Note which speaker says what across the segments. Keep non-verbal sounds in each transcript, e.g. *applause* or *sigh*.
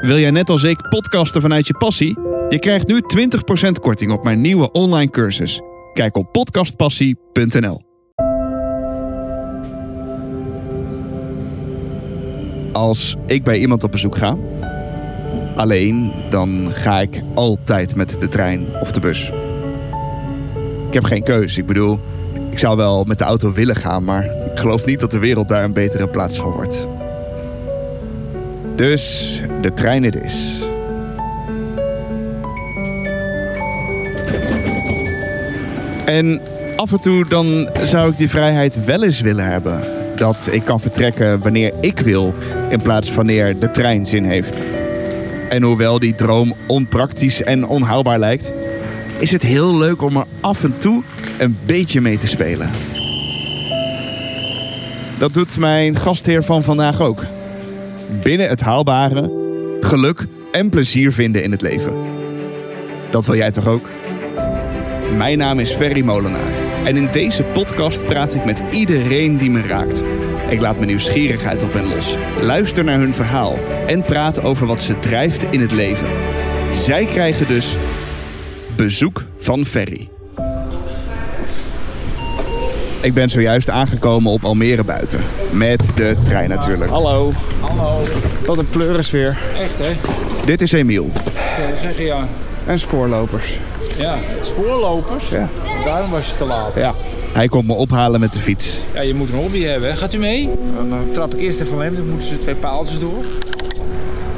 Speaker 1: Wil jij net als ik podcasten vanuit je passie? Je krijgt nu 20% korting op mijn nieuwe online cursus. Kijk op podcastpassie.nl. Als ik bij iemand op bezoek ga, alleen, dan ga ik altijd met de trein of de bus. Ik heb geen keus. Ik bedoel, ik zou wel met de auto willen gaan, maar ik geloof niet dat de wereld daar een betere plaats van wordt. Dus de trein het is. En af en toe dan zou ik die vrijheid wel eens willen hebben. Dat ik kan vertrekken wanneer ik wil, in plaats van wanneer de trein zin heeft. En hoewel die droom onpraktisch en onhaalbaar lijkt, is het heel leuk om er af en toe een beetje mee te spelen. Dat doet mijn gastheer van vandaag ook. Binnen het haalbare, geluk en plezier vinden in het leven. Dat wil jij toch ook? Mijn naam is Ferry Molenaar en in deze podcast praat ik met iedereen die me raakt. Ik laat mijn nieuwsgierigheid op hen los, luister naar hun verhaal en praat over wat ze drijft in het leven. Zij krijgen dus bezoek van Ferry. Ik ben zojuist aangekomen op Almere buiten. Met de trein natuurlijk.
Speaker 2: Hallo. Hallo. Wat een pleuris weer.
Speaker 3: Echt hè?
Speaker 1: Dit is Emiel.
Speaker 3: Ja, zeg je ja.
Speaker 2: En spoorlopers.
Speaker 3: Ja, spoorlopers.
Speaker 2: Ja.
Speaker 3: Daarom was je te laat.
Speaker 2: Ja.
Speaker 1: Hij komt me ophalen met de fiets.
Speaker 3: Ja, je moet een hobby hebben. Gaat u mee? Dan eh, trap ik eerst even alleen, dan moeten ze twee paaltjes door.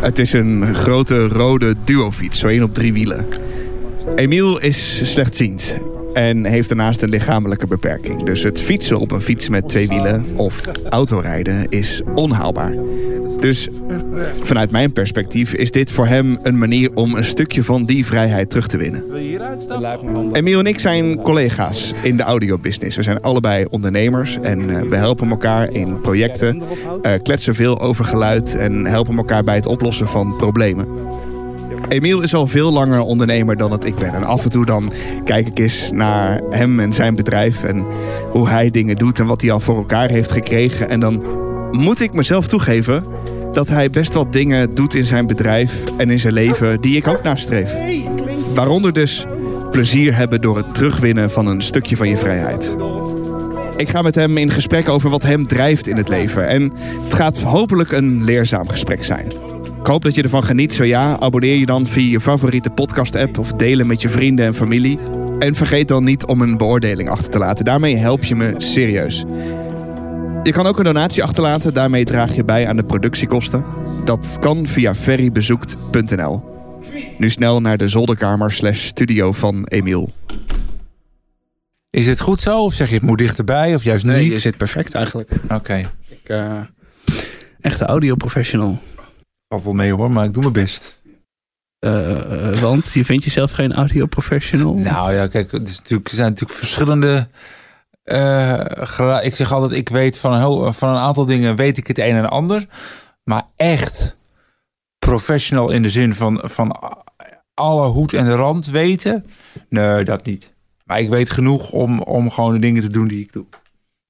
Speaker 1: Het is een grote rode duofiets, zo één op drie wielen. Emiel is slechtziend en heeft daarnaast een lichamelijke beperking. Dus het fietsen op een fiets met twee wielen of autorijden is onhaalbaar. Dus vanuit mijn perspectief is dit voor hem een manier om een stukje van die vrijheid terug te winnen. Emiel en ik zijn collega's in de audiobusiness. We zijn allebei ondernemers en eh, we helpen elkaar in projecten, eh, kletsen veel over geluid en helpen elkaar bij het oplossen van problemen. Emiel is al veel langer ondernemer dan dat ik ben. En af en toe dan kijk ik eens naar hem en zijn bedrijf en hoe hij dingen doet en wat hij al voor elkaar heeft gekregen. En dan moet ik mezelf toegeven dat hij best wel dingen doet in zijn bedrijf en in zijn leven die ik ook nastreef. Waaronder dus plezier hebben door het terugwinnen van een stukje van je vrijheid. Ik ga met hem in gesprek over wat hem drijft in het leven. En het gaat hopelijk een leerzaam gesprek zijn. Ik hoop dat je ervan geniet. Zo ja, abonneer je dan via je favoriete podcast-app of delen met je vrienden en familie. En vergeet dan niet om een beoordeling achter te laten. Daarmee help je me serieus. Je kan ook een donatie achterlaten. Daarmee draag je bij aan de productiekosten. Dat kan via ferrybezoekt.nl. Nu snel naar de zolderkamer slash studio van Emiel.
Speaker 4: Is het goed zo? Of zeg je het moet dichterbij? Of juist
Speaker 2: Nee,
Speaker 4: niet?
Speaker 2: je zit perfect eigenlijk.
Speaker 4: Oké.
Speaker 2: Ik, eh, echte audioprofessional.
Speaker 4: Valt wel mee hoor, maar ik doe mijn best.
Speaker 2: Eh, eh, want je vindt jezelf geen audioprofessional?
Speaker 4: Nou ja, kijk, het is natuurlijk, er zijn natuurlijk verschillende... eh, ik zeg altijd, ik weet van een, van een aantal dingen weet ik het een en ander. Maar echt professional in de zin van, van alle hoed en de rand weten? Nee, dat niet. Maar ik weet genoeg om, om gewoon de dingen te doen die ik doe.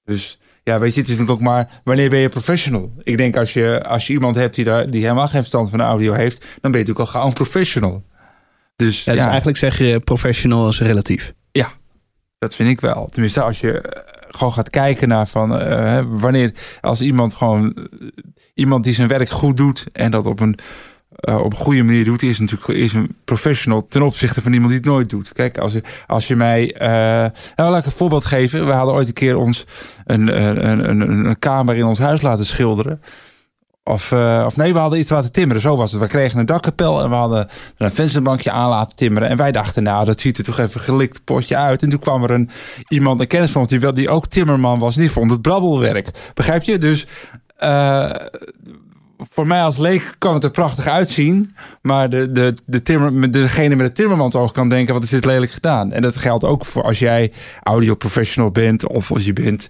Speaker 4: Dus ja, weet je, het is natuurlijk ook maar wanneer ben je professional? Ik denk als je, als je iemand hebt die, daar, die helemaal geen verstand van de audio heeft, dan ben je natuurlijk al gauw een professional. Dus
Speaker 2: Ja, dus eigenlijk zeg je professional is relatief.
Speaker 4: Dat vind ik wel. Tenminste, als je eh, gewoon gaat kijken naar van eh, wanneer als iemand gewoon eh, iemand die zijn werk goed doet en dat op een op een goede manier doet, is natuurlijk is een professional ten opzichte van iemand die het nooit doet. Kijk, als je, als je mij. eh nou, laat ik een voorbeeld geven. We hadden ooit een keer ons een, een, een, een kamer in ons huis laten schilderen. Of, eh, of nee, we hadden iets laten timmeren. Zo was het. We kregen een dakkapel en we hadden een vensterbankje aan laten timmeren. En wij dachten, nou, dat ziet er toch even gelikt potje uit. En toen kwam er een, iemand, een kennis van ons, die, wel, die ook timmerman was. En die vond het brabbelwerk. Begrijp je? Dus eh, voor mij als leek kan het er prachtig uitzien. Maar de, de, de timmer, degene met het timmermans oog kan denken, wat is dit lelijk gedaan? En dat geldt ook voor als jij audioprofessional bent. Of als je bent,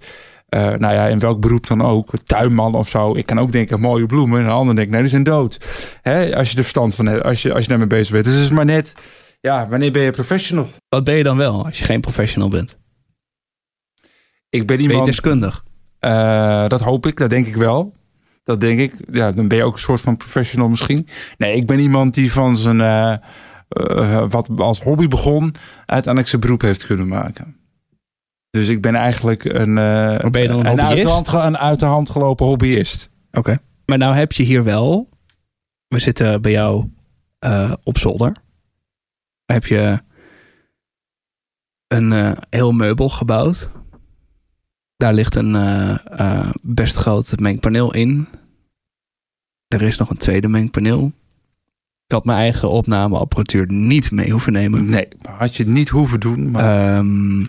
Speaker 4: eh, nou ja, in welk beroep dan ook. Tuinman of zo. Ik kan ook denken, mooie bloemen. En een ander denkt, nee, die zijn dood. Hè? Als je er verstand van hebt, als je, als je daarmee bezig bent. Dus het is maar net, ja, wanneer ben je professional?
Speaker 2: Wat ben je dan wel als je geen professional bent?
Speaker 4: Ik ben
Speaker 2: Ben je
Speaker 4: iemand...
Speaker 2: deskundig?
Speaker 4: Eh, dat hoop ik, dat denk ik wel. Dat denk ik. Ja, dan ben je ook een soort van professional misschien. Nee, ik ben iemand die van zijn... eh, wat als hobby begon... uiteindelijk zijn beroep heeft kunnen maken. Dus ik ben eigenlijk een...
Speaker 2: ben een
Speaker 4: uit de, hand, ge- een uit de hand gelopen hobbyist.
Speaker 2: Oké. Maar nou heb je hier wel... We zitten bij jou eh, op zolder. Heb je een eh, heel meubel gebouwd. Daar ligt een eh, best groot mengpaneel in. Er is nog een tweede mengpaneel. Ik had mijn eigen opnameapparatuur niet mee hoeven nemen.
Speaker 4: Nee, had je het niet hoeven doen. Maar
Speaker 2: Ehm,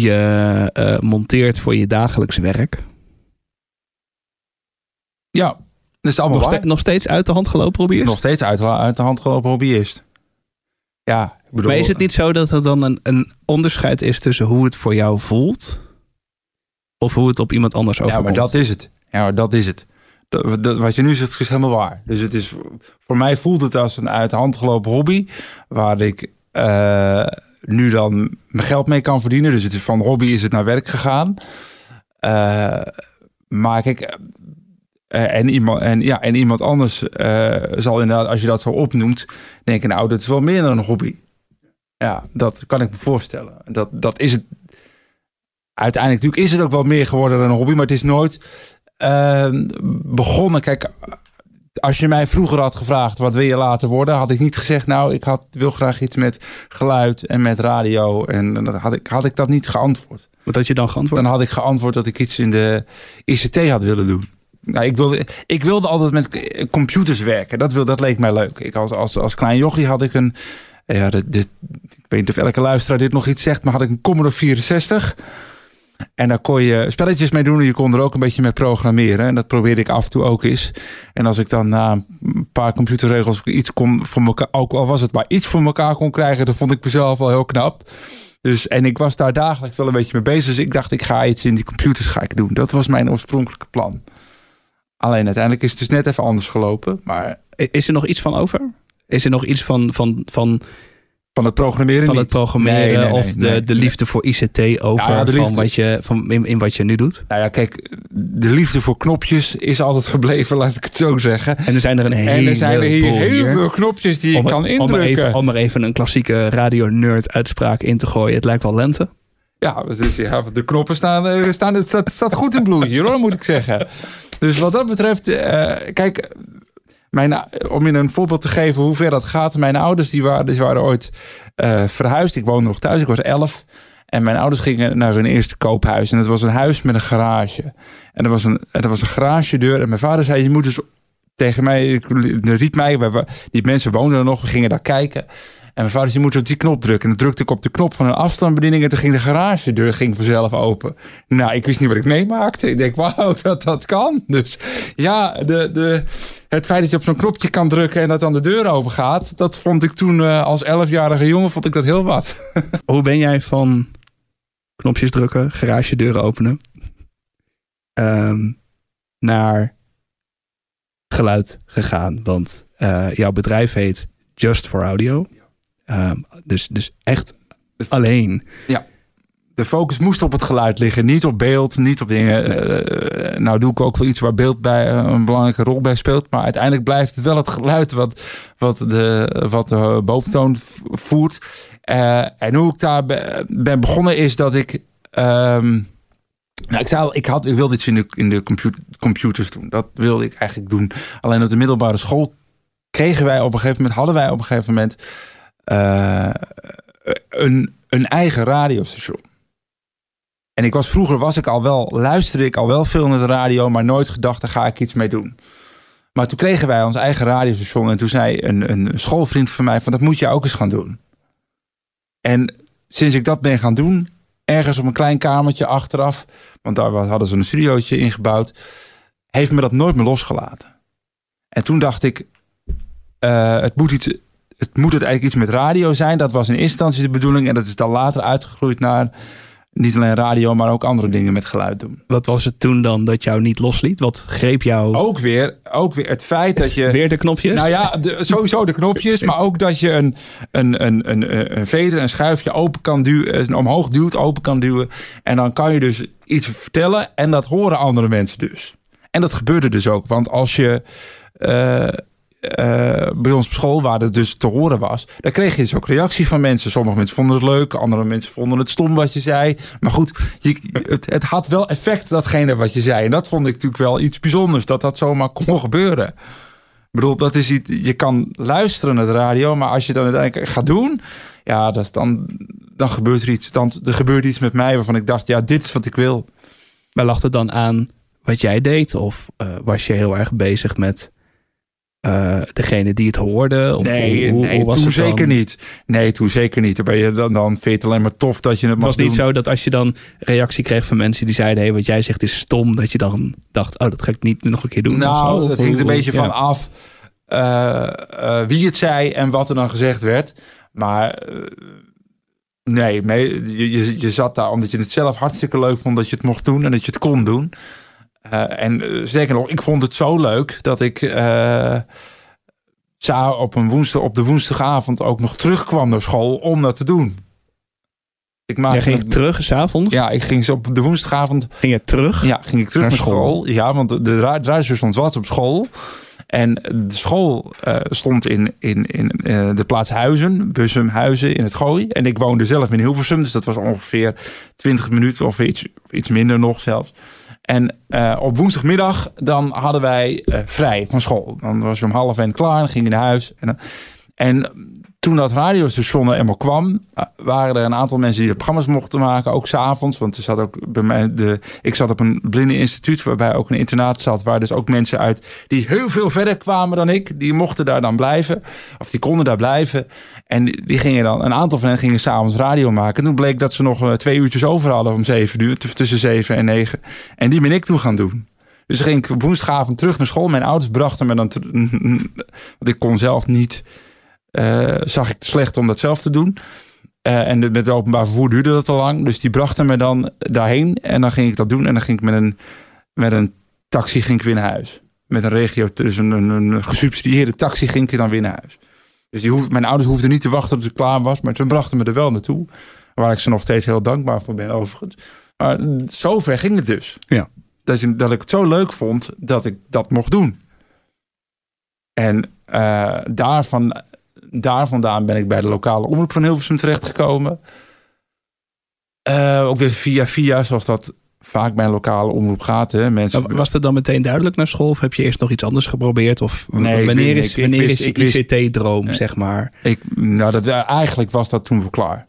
Speaker 2: je eh, monteert voor je dagelijks werk.
Speaker 4: ja, dat is allemaal
Speaker 2: Nog,
Speaker 4: waar.
Speaker 2: ste- nog steeds uit de hand gelopen, Robbie?
Speaker 4: Nog steeds uit, uit de hand gelopen hobbyist. Ja, ik bedoel...
Speaker 2: Maar is het niet zo dat er dan een, een onderscheid is tussen hoe het voor jou voelt? Of hoe het op iemand anders
Speaker 4: Ja,
Speaker 2: overkomt?
Speaker 4: maar dat is het. Ja, dat is het. Dat, dat- wat je nu zegt is helemaal waar. Dus het is, voor mij voelt het als een uit de hand gelopen hobby. Waar ik eh, nu dan mijn geld mee kan verdienen. Dus het is van hobby is het naar werk gegaan. Eh, maar kijk, eh, en, iemand, en, ja, en iemand anders eh, zal inderdaad, als je dat zo opnoemt, denken, nou, dat is wel meer dan een hobby. Ja, dat kan ik me voorstellen. Dat, dat is het. Uiteindelijk natuurlijk is het ook wel meer geworden dan een hobby, maar het is nooit begonnen. Kijk, als je mij vroeger had gevraagd wat wil je later worden, had ik niet gezegd, nou, ik had, wil graag iets met geluid en met radio. En dan had ik, had ik dat niet geantwoord.
Speaker 2: Wat had je dan geantwoord?
Speaker 4: Dan had ik geantwoord dat ik iets in de ICT had willen doen. Nou, ik, wilde, ik wilde altijd met computers werken. Dat, wil, dat leek mij leuk. Ik als, als, als klein jochie had ik een... Ja, dit, dit- ik weet niet of elke luisteraar dit nog iets zegt... maar had ik een Commodore 64. En daar kon je spelletjes mee doen. En je kon er ook een beetje mee programmeren. En dat probeerde ik af en toe ook eens. En als ik dan na een paar computerregels iets kon voor elkaar... ook al was het maar iets voor elkaar kon krijgen... dan vond ik mezelf wel heel knap. Dus, en ik was daar dagelijks wel een beetje mee bezig. Dus ik dacht, ik ga iets in die computers ga ik doen. Dat was mijn oorspronkelijke plan. Alleen uiteindelijk is het dus net even anders gelopen. Maar
Speaker 2: Is er nog iets van over? Is er nog iets van, van, van,
Speaker 4: van het programmeren
Speaker 2: van het programmeren
Speaker 4: Nee, nee, nee,
Speaker 2: of de, de liefde voor ICT over
Speaker 4: Ja,
Speaker 2: van wat je, van, in, in wat je nu doet?
Speaker 4: Nou ja, kijk, de liefde voor knopjes is altijd gebleven, laat ik het zo zeggen.
Speaker 2: En er zijn er een hele
Speaker 4: en er zijn er hier heel veel knopjes die je
Speaker 2: om,
Speaker 4: kan
Speaker 2: om,
Speaker 4: indrukken.
Speaker 2: even, om er even een klassieke radio-nerd uitspraak in te gooien. Het lijkt wel lente.
Speaker 4: Ja, het is, ja, de knoppen staan, eh, staan het staat, staat goed in bloei hier hoor, moet ik zeggen. Dus wat dat betreft, eh, kijk, om je een voorbeeld te geven hoe ver dat gaat. Mijn ouders die waren, die waren ooit eh, verhuisd. Ik woonde nog thuis, ik was elf. En mijn ouders gingen naar hun eerste koophuis. En het was een huis met een garage. En er was een, er was een garagedeur. En mijn vader zei, je moet dus tegen mij, riep mij, die mensen woonden er nog, we gingen daar kijken. En mijn vader zei, je moet op die knop drukken. En dan drukte ik op de knop van een afstandsbediening en toen ging de garagedeur ging vanzelf open. Nou, ik wist niet wat ik meemaakte. Ik denk, wauw, *laughs* dat dat kan. Dus ja, de, de, het feit dat je op zo'n knopje kan drukken en dat dan de deur open gaat, dat vond ik toen eh, als elfjarige jongen vond ik dat heel wat. *laughs*
Speaker 2: Hoe ben jij van knopjes drukken, garagedeuren openen, ehm, naar geluid gegaan? Want eh, jouw bedrijf heet Just for Audio. Ehm, dus, dus echt alleen.
Speaker 4: De focus moest op het geluid liggen, niet op beeld, niet op dingen. Eh, nou doe ik ook wel iets waar beeld bij eh, een belangrijke rol bij speelt. Maar uiteindelijk blijft het wel het geluid wat, wat, de, wat de boventoon voert. Eh, en hoe ik daar be- ben begonnen is dat ik... ehm, nou, ik, zei al, ik, had, ik wilde iets in de, in de computer, computers doen. Dat wilde ik eigenlijk doen. Alleen op de middelbare school kregen wij op een gegeven moment, hadden wij op een gegeven moment eh, een, een eigen radiostation. En ik was vroeger was ik al wel, luisterde ik al wel veel naar de radio, maar nooit gedacht, daar ga ik iets mee doen. Maar toen kregen wij ons eigen radiostation en toen zei een, een schoolvriend van mij van dat moet je ook eens gaan doen. En sinds ik dat ben gaan doen, ergens op een klein kamertje achteraf, want daar hadden ze een studiootje ingebouwd, heeft me dat nooit meer losgelaten. En toen dacht ik, eh, het moet iets, het moet uiteindelijk iets met radio zijn. Dat was in eerste instantie de bedoeling en dat is dan later uitgegroeid naar niet alleen radio, maar ook andere dingen met geluid doen.
Speaker 2: Wat was het toen dan dat jou niet losliet? Wat greep jou
Speaker 4: Ook weer, ook weer het feit dat je.
Speaker 2: weer de knopjes?
Speaker 4: Nou ja, de, sowieso de knopjes, maar ook dat je een, een, een, een, een veder, een schuifje open kan duwen, omhoog duwt, open kan duwen. En dan kan je dus iets vertellen en dat horen andere mensen dus. En dat gebeurde dus ook. Want als je eh, eh, bij ons op school, waar het dus te horen was, dan kreeg je dus ook reactie van mensen. Sommige mensen vonden het leuk, andere mensen vonden het stom wat je zei. Maar goed, je, het, het had wel effect, datgene wat je zei. En dat vond ik natuurlijk wel iets bijzonders, dat dat zomaar kon gebeuren. Ik bedoel, dat is iets, je kan luisteren naar de radio, maar als je dan uiteindelijk gaat doen, ja, dan, dan gebeurt er iets. Dan, er gebeurt iets met mij waarvan ik dacht, ja, dit is wat ik wil.
Speaker 2: Maar lag het dan aan wat jij deed? Of eh, was je heel erg bezig met eh, degene die het hoorde? Of
Speaker 4: Nee,
Speaker 2: hoe- hoe-
Speaker 4: nee
Speaker 2: hoe
Speaker 4: toen zeker niet. Nee, toen zeker niet. Dan, ben je, dan, dan vind je het alleen maar tof dat je het
Speaker 2: Het was niet
Speaker 4: doen.
Speaker 2: zo dat als je dan reactie kreeg van mensen die zeiden: hey, wat jij zegt is stom, dat je dan dacht: oh, dat ga ik niet nog een keer doen.
Speaker 4: Nou, dat
Speaker 2: Of
Speaker 4: hangt een beetje
Speaker 2: ja.
Speaker 4: van af eh, eh, wie het zei en wat er dan gezegd werd. Maar nee, je, je, je zat daar omdat je het zelf hartstikke leuk vond dat je het mocht doen en dat je het kon doen. Eh, en eh, zeker nog, ik vond het zo leuk dat ik eh, op, een woensdag, op de woensdagavond ook nog terugkwam naar school om dat te doen. Ik maakte
Speaker 2: ging
Speaker 4: me-
Speaker 2: terug s'avonds?
Speaker 4: Ja, ik ging zo op de woensdagavond
Speaker 2: Ging je terug?
Speaker 4: ja, ging ik terug
Speaker 2: Naar
Speaker 4: naar,
Speaker 2: school.
Speaker 4: school. Ja, want de, de radiostation was op school. En de school stond in, in, in de plaats Huizen, Bussumhuizen in het Gooi. En ik woonde zelf in Hilversum, dus dat was ongeveer 20 minuten of iets, of iets minder nog zelfs. En eh, op woensdagmiddag dan hadden wij eh, vrij van school. Dan was je om half één klaar en ging je naar huis. En, dan- en toen dat radiostation er eenmaal kwam, eh, waren er een aantal mensen die de programma's mochten maken, ook s'avonds. Want er zat ook bij mij de. Ik zat op een blinde instituut, waarbij ook een internaat zat, waar dus ook mensen uit die heel veel verder kwamen dan ik, die mochten daar dan blijven. Of die konden daar blijven. En die gingen dan, een aantal van hen gingen s'avonds radio maken. En toen bleek dat ze nog eh, twee uurtjes over hadden om zeven uur, tussen zeven en negen. En die ben ik toen gaan doen. Dus ging ik woensdagavond terug naar school. Mijn ouders brachten me dan. Want ik kon zelf niet. eh, zag ik slecht om dat zelf te doen. Eh, en met het openbaar vervoer duurde dat al lang. Dus die brachten me dan daarheen. En dan ging ik dat doen. En dan ging ik met een, met een taxi ging ik weer naar huis. Met een regio, dus een, een, een gesubsidieerde taxi ging ik dan weer naar huis. Dus die hoef, mijn ouders hoefden niet te wachten tot ik klaar was. Maar ze brachten me er wel naartoe. Waar ik ze nog steeds heel dankbaar voor ben overigens. Maar zover ging het dus.
Speaker 2: Ja.
Speaker 4: Dat, je, dat ik het zo leuk vond dat ik dat mocht doen. En eh, daarvan, daar vandaan ben ik bij de lokale omroep van Hilversum terechtgekomen. Eh, ook weer via via, zoals dat vaak bij een lokale omroep gaat. Hè. Mensen,
Speaker 2: Nou, Was dat dan meteen duidelijk naar school? Of heb je eerst nog iets anders geprobeerd? Of
Speaker 4: Nee,
Speaker 2: wanneer is,
Speaker 4: ik- ik
Speaker 2: wanneer
Speaker 4: wist-
Speaker 2: is je ICT-droom, zeg maar?
Speaker 4: ik, nou, dat, eigenlijk was dat toen wel klaar.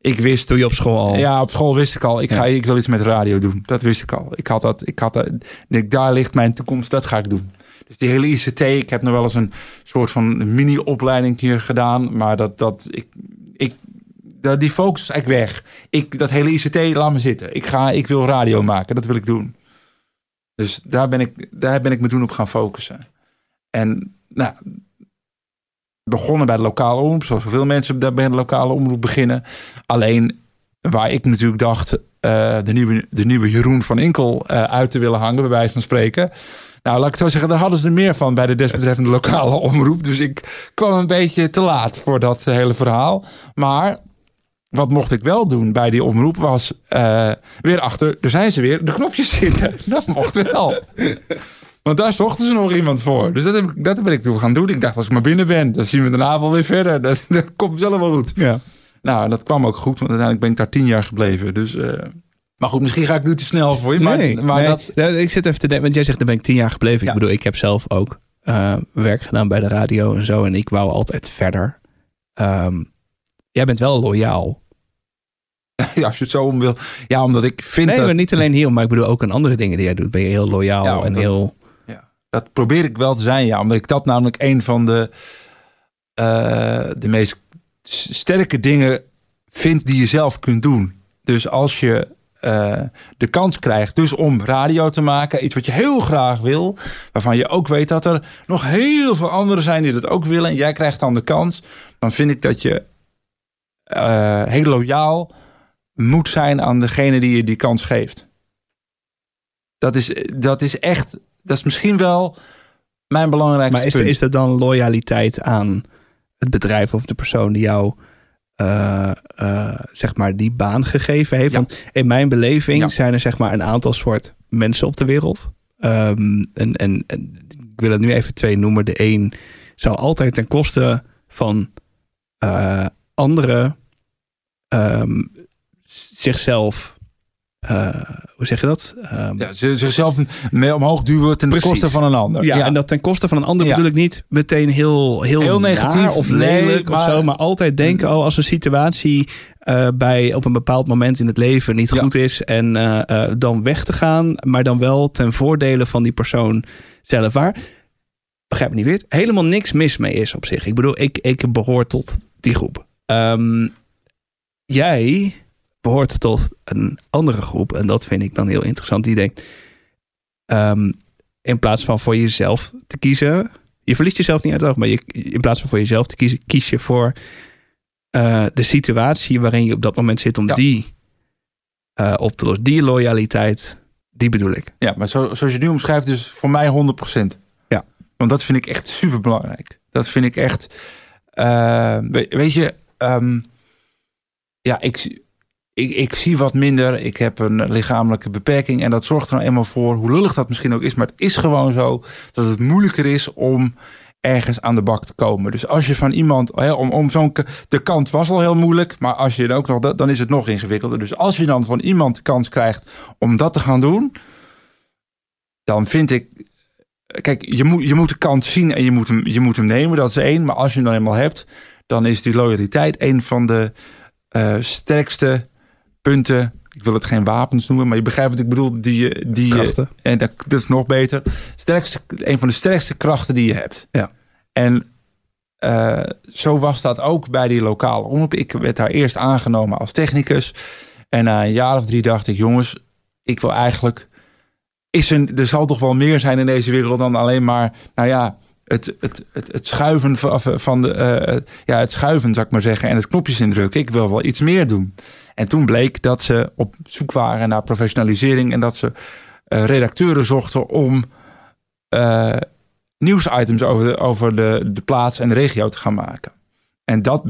Speaker 4: Ik wist
Speaker 2: Doe je op school al?
Speaker 4: Ja, op school wist ik al. Ik, ga, ik wil iets met radio doen. Dat wist ik al. Ik had dat. Ik had dat. ik daar ligt mijn toekomst. Dat ga ik doen. Dus die hele ICT. Ik heb nog wel eens een soort van mini-opleiding hier gedaan. Maar dat, dat ik, ik, die focus is eigenlijk weg. Ik, dat hele ICT, laat me zitten. Ik, ga, ik wil radio maken. Dat wil ik doen. Dus daar ben ik, daar ben ik me toen op gaan focussen. En nou, begonnen bij de lokale omroep. Zoals zoveel mensen daar bij de lokale omroep beginnen. Alleen waar ik natuurlijk dacht eh, de, nieuwe, de nieuwe Jeroen van Inkel eh, uit te willen hangen, bij wijze van spreken. Nou, laat ik het zo zeggen, daar hadden ze er meer van bij de desbetreffende lokale *laughs* omroep. Dus ik kwam een beetje te laat voor dat hele verhaal. Maar wat mocht ik wel doen bij die omroep was eh, weer achter, er zijn ze weer, de knopjes zitten. *laughs* Dat mocht wel. Want daar zochten ze nog iemand voor. Dus dat, heb ik, dat ben ik toen gaan doen. Ik dacht, als ik maar binnen ben, dan zien we daarna wel weer verder. *laughs* Dat, dat komt zelf wel goed.
Speaker 2: Ja.
Speaker 4: Nou, en dat kwam ook goed, want uiteindelijk ben ik daar tien jaar gebleven. Dus, eh, maar goed, misschien ga ik nu te snel voor je. Maar,
Speaker 2: nee,
Speaker 4: maar
Speaker 2: nee.
Speaker 4: dat,
Speaker 2: Nou, ik zit even te denken, want jij zegt, daar ben ik tien jaar gebleven.
Speaker 4: Ja.
Speaker 2: Ik bedoel, ik heb zelf ook eh, werk gedaan bij de radio en zo. En ik wou altijd verder. Ehm, jij bent wel loyaal. *laughs*
Speaker 4: ja, als je het zo om wil. Ja, omdat ik vind
Speaker 2: Nee,
Speaker 4: dat...
Speaker 2: maar niet alleen hier, maar ik bedoel ook aan andere dingen die jij doet. Ben je heel loyaal
Speaker 4: Ja,
Speaker 2: en heel...
Speaker 4: Dat probeer ik wel te zijn, ja. Omdat ik dat namelijk een van de, eh, de meest sterke dingen vind die je zelf kunt doen. Dus als je eh, de kans krijgt dus om radio te maken, iets wat je heel graag wil, waarvan je ook weet dat er nog heel veel anderen zijn die dat ook willen, en jij krijgt dan de kans, dan vind ik dat je eh, heel loyaal moet zijn aan degene die je die kans geeft. Dat is, dat is echt, dat is misschien wel mijn belangrijkste
Speaker 2: Maar is,
Speaker 4: punt.
Speaker 2: is dat dan loyaliteit aan het bedrijf of de persoon die jou eh, eh, zeg maar die baan gegeven heeft?
Speaker 4: Ja.
Speaker 2: Want in mijn beleving
Speaker 4: Ja.
Speaker 2: zijn er zeg maar een aantal soort mensen op de wereld. Ehm, en, en, en ik wil er nu even twee noemen. De een zou altijd ten koste van uh, anderen ehm, zichzelf. Uh, hoe zeg je dat?
Speaker 4: Um, ja, zichzelf mee omhoog duwen ten precies. koste van een ander.
Speaker 2: Ja, en dat ten koste van een ander bedoel ik niet meteen heel, heel, heel negatief of lelijk nee, of zo. Maar altijd denken, oh, als een situatie uh, bij op een bepaald moment in het leven niet goed is. En uh, dan weg te gaan, maar dan wel ten voordele van die persoon zelf. Waar, begrijp me niet weer, helemaal niks mis mee is op zich. Ik bedoel, ik, ik behoor tot die groep. Um, jij behoort tot een andere groep. En dat vind ik dan heel interessant. Die denkt, um, in plaats van voor jezelf te kiezen. Je verliest jezelf niet uit het oog. Maar je, in plaats van voor jezelf te kiezen, kies je voor uh, de situatie waarin je op dat moment zit om ja. die uh, op te lossen. Die loyaliteit, die bedoel ik.
Speaker 4: Ja, maar zo, zoals je nu omschrijft, dus voor mij 100%.
Speaker 2: Ja.
Speaker 4: Want dat vind ik echt super belangrijk. Dat vind ik echt. Uh, weet je, um, ja, ik, ik, ik zie wat minder. Ik heb een lichamelijke beperking. En dat zorgt er nou eenmaal voor, hoe lullig dat misschien ook is. Maar het is gewoon zo dat het moeilijker is om ergens aan de bak te komen. Dus als je van iemand, om, om zo'n de kant was al heel moeilijk, maar als je ook nog, dan is het nog ingewikkelder. Dus als je dan van iemand de kans krijgt om dat te gaan doen, dan vind ik, kijk, je moet, je moet de kans zien en je moet hem, je moet hem nemen, dat is één. Maar als je hem dan eenmaal hebt, dan is die loyaliteit een van de uh, sterkste punten ik wil het geen wapens noemen, maar je begrijpt wat ik bedoel. Die, die,
Speaker 2: krachten.
Speaker 4: En dat, dat, is nog beter. Sterkste, een van de sterkste krachten die je hebt.
Speaker 2: Ja.
Speaker 4: En uh, zo was dat ook bij die lokale omroep. Ik werd daar eerst aangenomen als technicus. En na een jaar of drie dacht ik, jongens, ik wil eigenlijk. Is er, er zal toch wel meer zijn in deze wereld dan alleen maar, nou ja, het, het, het, het schuiven van de. Uh, ja, het schuiven, zou ik maar zeggen. En het knopjes indrukken. Ik wil wel iets meer doen. En toen bleek dat ze op zoek waren naar professionalisering en dat ze uh, redacteuren zochten om uh, nieuwsitems over, de, over de, de plaats en de regio te gaan maken. En dat,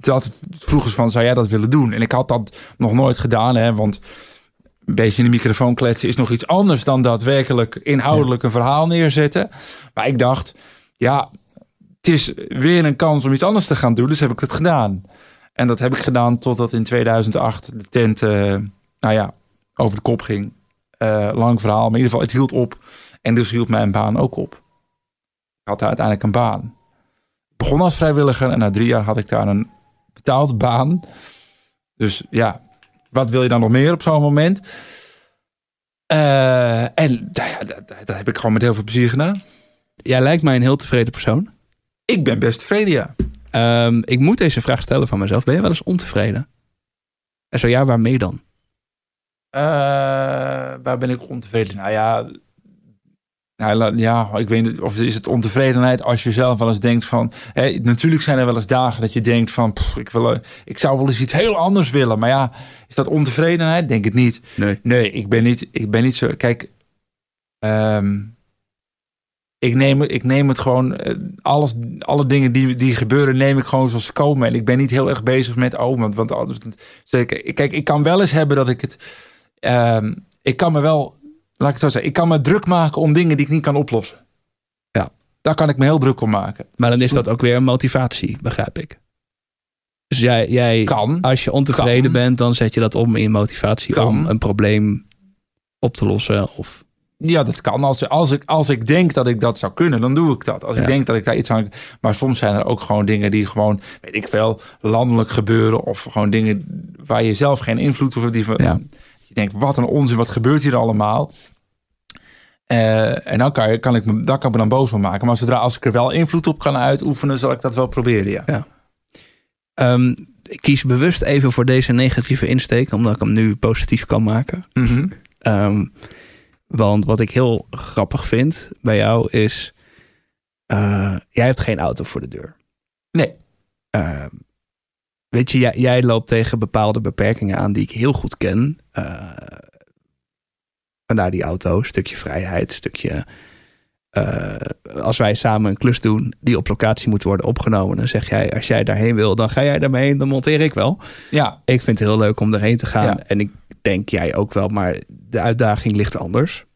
Speaker 4: dat vroegen ze van, zou jij dat willen doen? En ik had dat nog nooit gedaan, hè, want een beetje in de microfoon kletsen is nog iets anders dan daadwerkelijk inhoudelijk een verhaal neerzetten. Maar ik dacht, ja, het is weer een kans om iets anders te gaan doen, dus heb ik het gedaan. En dat heb ik gedaan totdat in 2008 de tent, uh, nou ja, over de kop ging. Uh, lang verhaal, maar in ieder geval, het hield op. En dus hield mijn baan ook op. Ik had daar uiteindelijk een baan. Ik begon als vrijwilliger en na drie jaar had ik daar een betaalde baan. Dus ja, wat wil je dan nog meer op zo'n moment? Uh, en nou ja, dat, dat, heb ik gewoon met heel veel plezier gedaan.
Speaker 2: Jij lijkt mij een heel tevreden persoon.
Speaker 4: Ik ben best tevreden, ja.
Speaker 2: Um, ik moet deze vraag stellen van mezelf. Ben je wel eens ontevreden? En zo ja, waarmee dan?
Speaker 4: Uh, waar ben ik ontevreden? Nou ja, nou, ja, ik weet niet of is het ontevredenheid als je zelf wel eens denkt van. Hè, natuurlijk zijn er wel eens dagen dat je denkt van. Pff, ik, wil, ik zou wel eens iets heel anders willen. Maar ja, is dat ontevredenheid? Denk het niet.
Speaker 2: Nee,
Speaker 4: nee ik, ben niet ik ben niet zo. Kijk, um, ik neem, ik neem het gewoon, eh, alles, alle dingen die, die gebeuren, neem ik gewoon zoals ze komen. En ik ben niet heel erg bezig met, oh, want, want anders. Kijk, ik kan wel eens hebben dat ik het. Uh, ik kan me wel, laat ik het zo zeggen, ik kan me druk maken om dingen die ik niet kan oplossen.
Speaker 2: Ja.
Speaker 4: Daar kan ik me heel druk om maken.
Speaker 2: Maar dan is dat ook weer een motivatie, begrijp ik. Dus jij, jij
Speaker 4: kan,
Speaker 2: als je ontevreden kan, bent, dan zet je dat om in motivatie kan. om een probleem op te lossen. Of
Speaker 4: ja, dat kan. Als, als, ik, als ik denk dat ik dat zou kunnen, dan doe ik dat. Als ik denk dat ik daar iets aan. Maar soms zijn er ook gewoon dingen die gewoon, weet ik veel, landelijk gebeuren. Of gewoon dingen waar je zelf geen invloed op hebt. Die ja. Je denkt, wat een onzin, wat gebeurt hier allemaal? Uh, en dan kan, je, kan ik me, daar kan ik me dan boos van maken. Maar zodra als ik er wel invloed op kan uitoefenen, zal ik dat wel proberen. Ja.
Speaker 2: ja. Um, ik kies bewust even voor deze negatieve insteek, omdat ik hem nu positief kan maken.
Speaker 4: Mm -hmm.
Speaker 2: um, want wat ik heel grappig vind bij jou is, uh, jij hebt geen auto voor de deur.
Speaker 4: Nee.
Speaker 2: Uh, weet je, jij, jij, loopt tegen bepaalde beperkingen aan die ik heel goed ken. Uh, vandaar die auto, stukje vrijheid, stukje. als wij samen een klus doen die op locatie moet worden opgenomen, dan zeg jij: als jij daarheen wil, dan ga jij daarmee heen, dan monteer ik wel.
Speaker 4: Ja.
Speaker 2: Ik vind het heel leuk om erheen te gaan. En ik denk jij ook wel, maar de uitdaging ligt anders.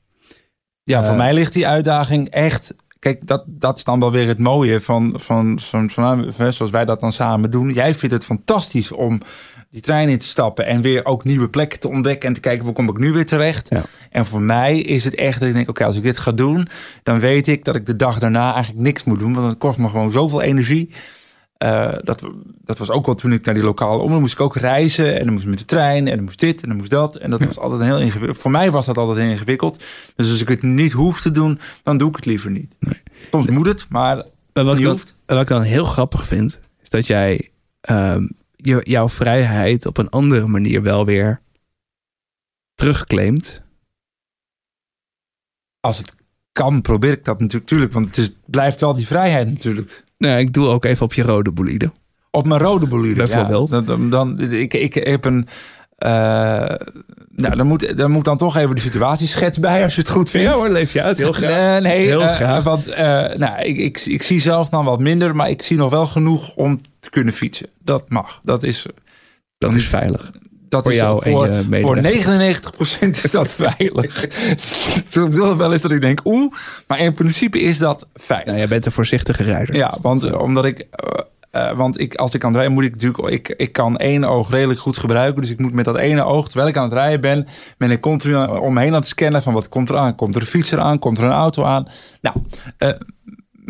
Speaker 4: Ja, voor
Speaker 2: Eh,
Speaker 4: mij ligt die uitdaging echt. Kijk, dat, dat is dan wel weer het mooie van, van, van, van, van- zoals wij dat dan samen doen. Jij vindt het fantastisch om die trein in te stappen en weer ook nieuwe plekken te ontdekken en te kijken waar kom ik nu weer terecht.
Speaker 2: Ja.
Speaker 4: En voor mij is het echt dat ik denk, oké, als ik dit ga doen, dan weet ik dat ik de dag daarna eigenlijk niks moet doen, want het kost me gewoon zoveel energie. Eh, dat, dat was ook wel toen ik naar die lokale omroep moest ik ook reizen. En dan moest ik met de trein en dan moest dit en dan moest dat. En dat was altijd een heel ingewikkeld. Voor mij was dat altijd heel ingewikkeld. Dus als ik het niet hoef te doen, dan doe ik het liever niet. Soms moet het, maar
Speaker 2: Maar wat, ik dan,
Speaker 4: hoeft.
Speaker 2: wat ik dan heel grappig vind, is dat jij je, jouw vrijheid op een andere manier wel weer terugclaimt.
Speaker 4: Als het kan, probeer ik dat natuurlijk. Tuurlijk, want het is, blijft wel die vrijheid natuurlijk.
Speaker 2: Nou, ik doe ook even op je rode bolide.
Speaker 4: Op mijn rode bolide.
Speaker 2: Bijvoorbeeld.
Speaker 4: Ja, dan, dan, ik, ik heb een. eh, nou, dan moet, dan moet dan toch even de situatieschets bij als je het goed vindt.
Speaker 2: Ja hoor, leef je uit. Heel graag.
Speaker 4: Nee, nee
Speaker 2: Heel
Speaker 4: eh,
Speaker 2: graag.
Speaker 4: Want eh, nou, ik, ik, ik zie zelf dan wat minder, maar ik zie nog wel genoeg om te kunnen fietsen. Dat mag. Dat is,
Speaker 2: Dat is veilig.
Speaker 4: Dat
Speaker 2: Voor
Speaker 4: is
Speaker 2: jou en
Speaker 4: voor,
Speaker 2: je
Speaker 4: voor
Speaker 2: medewerkers.
Speaker 4: 99% is dat veilig. *laughs* Zo wil wel eens dat ik denk, oeh, maar in principe is dat veilig.
Speaker 2: Nou, jij bent een voorzichtige rijder.
Speaker 4: Ja, want eh, omdat ik. eh, eh, want ik, als ik aan het rijden moet ik natuurlijk. Ik, ik kan één oog redelijk goed gebruiken. Dus ik moet met dat ene oog, terwijl ik aan het rijden ben, ben ik continu aan- om me heen aan het scannen van wat komt er aan. Komt er een fietser aan? Komt er een auto aan? Nou,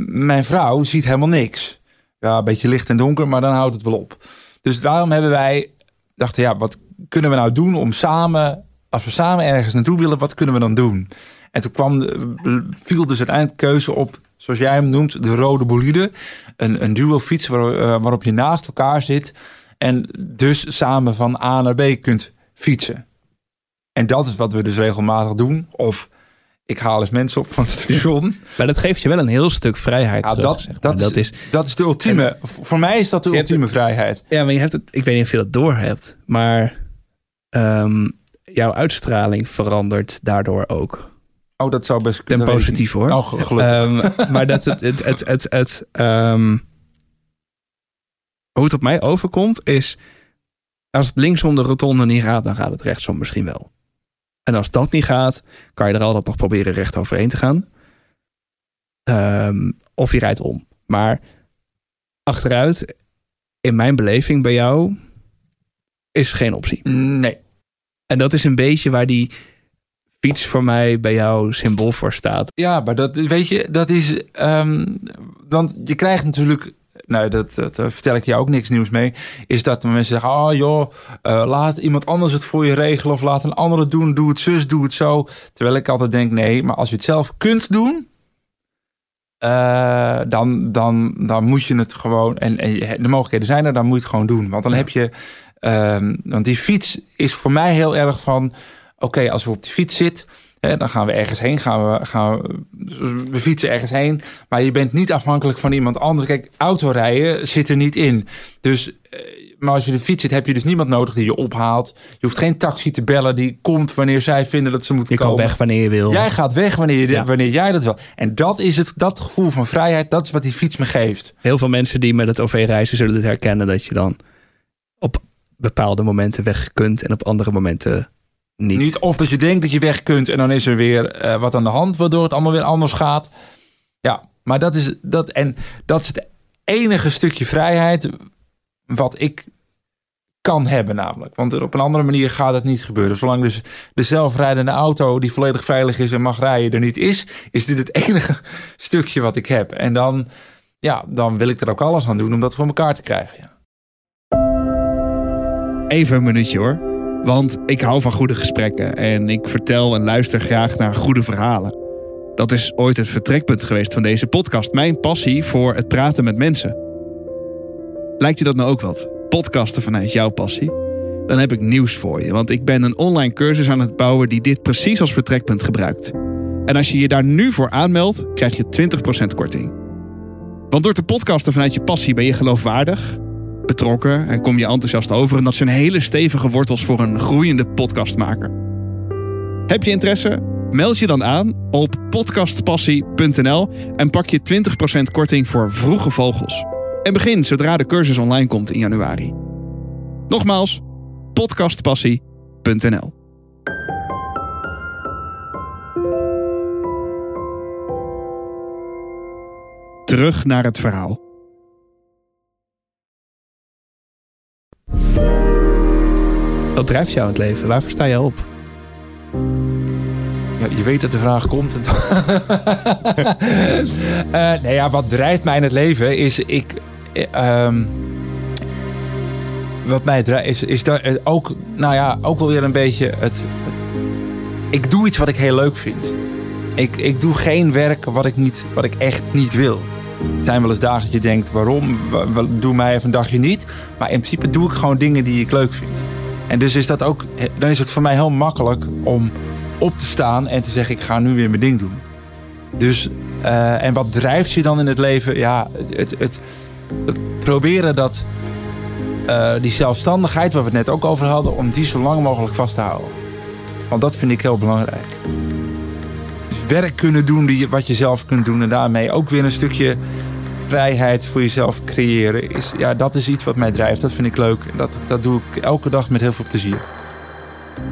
Speaker 4: mijn vrouw ziet helemaal niks. Ja, een beetje licht en donker, maar dan houdt het wel op. Dus daarom hebben wij dachten, ja, wat kunnen we nou doen om samen, als we samen ergens naartoe willen, wat kunnen we dan doen? En toen kwam, de- viel dus uiteindelijk keuze op, zoals jij hem noemt, de rode bolide. Een, een duo fiets waar, eh, waarop je naast elkaar zit en dus samen van A naar B kunt fietsen. En dat is wat we dus regelmatig doen. Of ik haal eens mensen op van het station.
Speaker 2: Maar dat geeft je wel een heel stuk vrijheid
Speaker 4: Ja,
Speaker 2: terug,
Speaker 4: dat,
Speaker 2: zeg maar.
Speaker 4: dat,
Speaker 2: dat is,
Speaker 4: dat is de ultieme. Voor mij is dat de
Speaker 2: hebt
Speaker 4: ultieme vrijheid.
Speaker 2: ja, maar je hebt het, ik weet niet of je dat door hebt, maar ehm, jouw uitstraling verandert daardoor ook.
Speaker 4: Oh, dat zou best
Speaker 2: Ten
Speaker 4: kunnen. ik
Speaker 2: positief hoor.
Speaker 4: Oh, gelukkig.
Speaker 2: Ehm, maar dat het, het, het, het, het ehm, hoe het op mij overkomt is, als het linksom de rotonde niet gaat, dan gaat het rechtsom misschien wel. En als dat niet gaat, kan je er altijd nog proberen recht overheen te gaan. Of je rijdt om. Maar achteruit, in mijn beleving bij jou, is geen optie.
Speaker 4: nee.
Speaker 2: En dat is een beetje waar die fiets voor mij bij jou symbool voor staat.
Speaker 4: Ja, maar dat weet je, dat is. ehm, want je krijgt natuurlijk. Nou, dat, dat vertel ik jou ook niks nieuws mee. Is dat mensen zeggen: Oh joh, eh, laat iemand anders het voor je regelen. Of laat een ander het doen. Doe het zus, doe het zo. Terwijl ik altijd denk: nee, maar als je het zelf kunt doen. eh, dan, dan, dan moet je het gewoon. En, en je- de mogelijkheden zijn er, dan moet je het gewoon doen. Want dan heb je. Ehm, want die fiets is voor mij heel erg van. Oké, als we op die fiets zitten. Hè, dan gaan we ergens heen, gaan we, gaan we, we fietsen ergens heen. Maar je bent niet afhankelijk van iemand anders. Kijk, autorijden zit er niet in. Dus, eh, maar als je de fiets zit, heb je dus niemand nodig die je ophaalt. Je hoeft geen taxi te bellen die komt wanneer zij vinden dat ze moeten
Speaker 2: Je kan
Speaker 4: komen.
Speaker 2: weg wanneer je wil.
Speaker 4: Jij gaat weg wanneer, je,
Speaker 2: Ja.
Speaker 4: wanneer jij dat wil. En dat is het, dat gevoel van vrijheid, dat is wat die fiets me geeft.
Speaker 2: Heel veel mensen die met het OV reizen zullen het herkennen dat je dan op bepaalde momenten weg kunt en op andere momenten niet.
Speaker 4: Niet of dat je denkt dat je weg kunt en dan is er weer eh, wat aan de hand, waardoor het allemaal weer anders gaat. Ja, maar dat is, dat, en dat is het enige stukje vrijheid wat ik kan hebben namelijk. Want op een andere manier gaat het niet gebeuren. Zolang dus de zelfrijdende auto die volledig veilig is en mag rijden er niet is, is dit het *laughs* enige stukje wat ik heb. En dan, ja, dan wil ik er ook alles aan doen om dat voor elkaar te krijgen. Ja.
Speaker 1: Even een minuutje hoor. Want ik hou van goede gesprekken en ik vertel en luister graag naar goede verhalen. Dat is ooit het vertrekpunt geweest van deze podcast. Mijn passie voor het praten met mensen. Lijkt je dat nou ook wat? Podcasten vanuit jouw passie? Dan heb ik nieuws voor je, want ik ben een online cursus aan het bouwen die dit precies als vertrekpunt gebruikt. En als je je daar nu voor aanmeldt, krijg je 20% korting. Want door te podcasten vanuit je passie ben je geloofwaardig, betrokken en kom je enthousiast over. En dat zijn hele stevige wortels voor een groeiende podcastmaker. Heb je interesse? Meld je dan aan op podcastpassie.nl en pak je 20% korting voor vroege vogels. En begin zodra de cursus online komt in januari. Nogmaals, podcastpassie.nl. Terug naar het verhaal.
Speaker 2: Wat drijft jou in het leven? Waarvoor sta je op?
Speaker 4: Ja, je weet dat de vraag komt. *laughs* Nee, ja, wat drijft mij in het leven is ik. eh, ehm, wat mij drijft is, is dat eh, ook, nou ja, ook wel weer een beetje het, het. Ik doe iets wat ik heel leuk vind. Ik, ik doe geen werk wat ik, niet, wat ik echt niet wil. Er zijn wel eens dagen dat je denkt, waarom? Wa- wa- Doe mij even een dagje niet. Maar in principe doe ik gewoon dingen die ik leuk vind. En dus is dat ook, dan is het voor mij heel makkelijk om op te staan en te zeggen: ik ga nu weer mijn ding doen. Dus, eh, en wat drijft je dan in het leven? Ja, het, het, het, proberen dat, eh, die zelfstandigheid, waar we het net ook over hadden, om die zo lang mogelijk vast te houden. Want dat vind ik heel belangrijk. Dus werk kunnen doen die, wat je zelf kunt doen en daarmee ook weer een stukje vrijheid voor jezelf creëren. Is, ja, dat is iets wat mij drijft. Dat vind ik leuk. Dat, dat doe ik elke dag met heel veel plezier.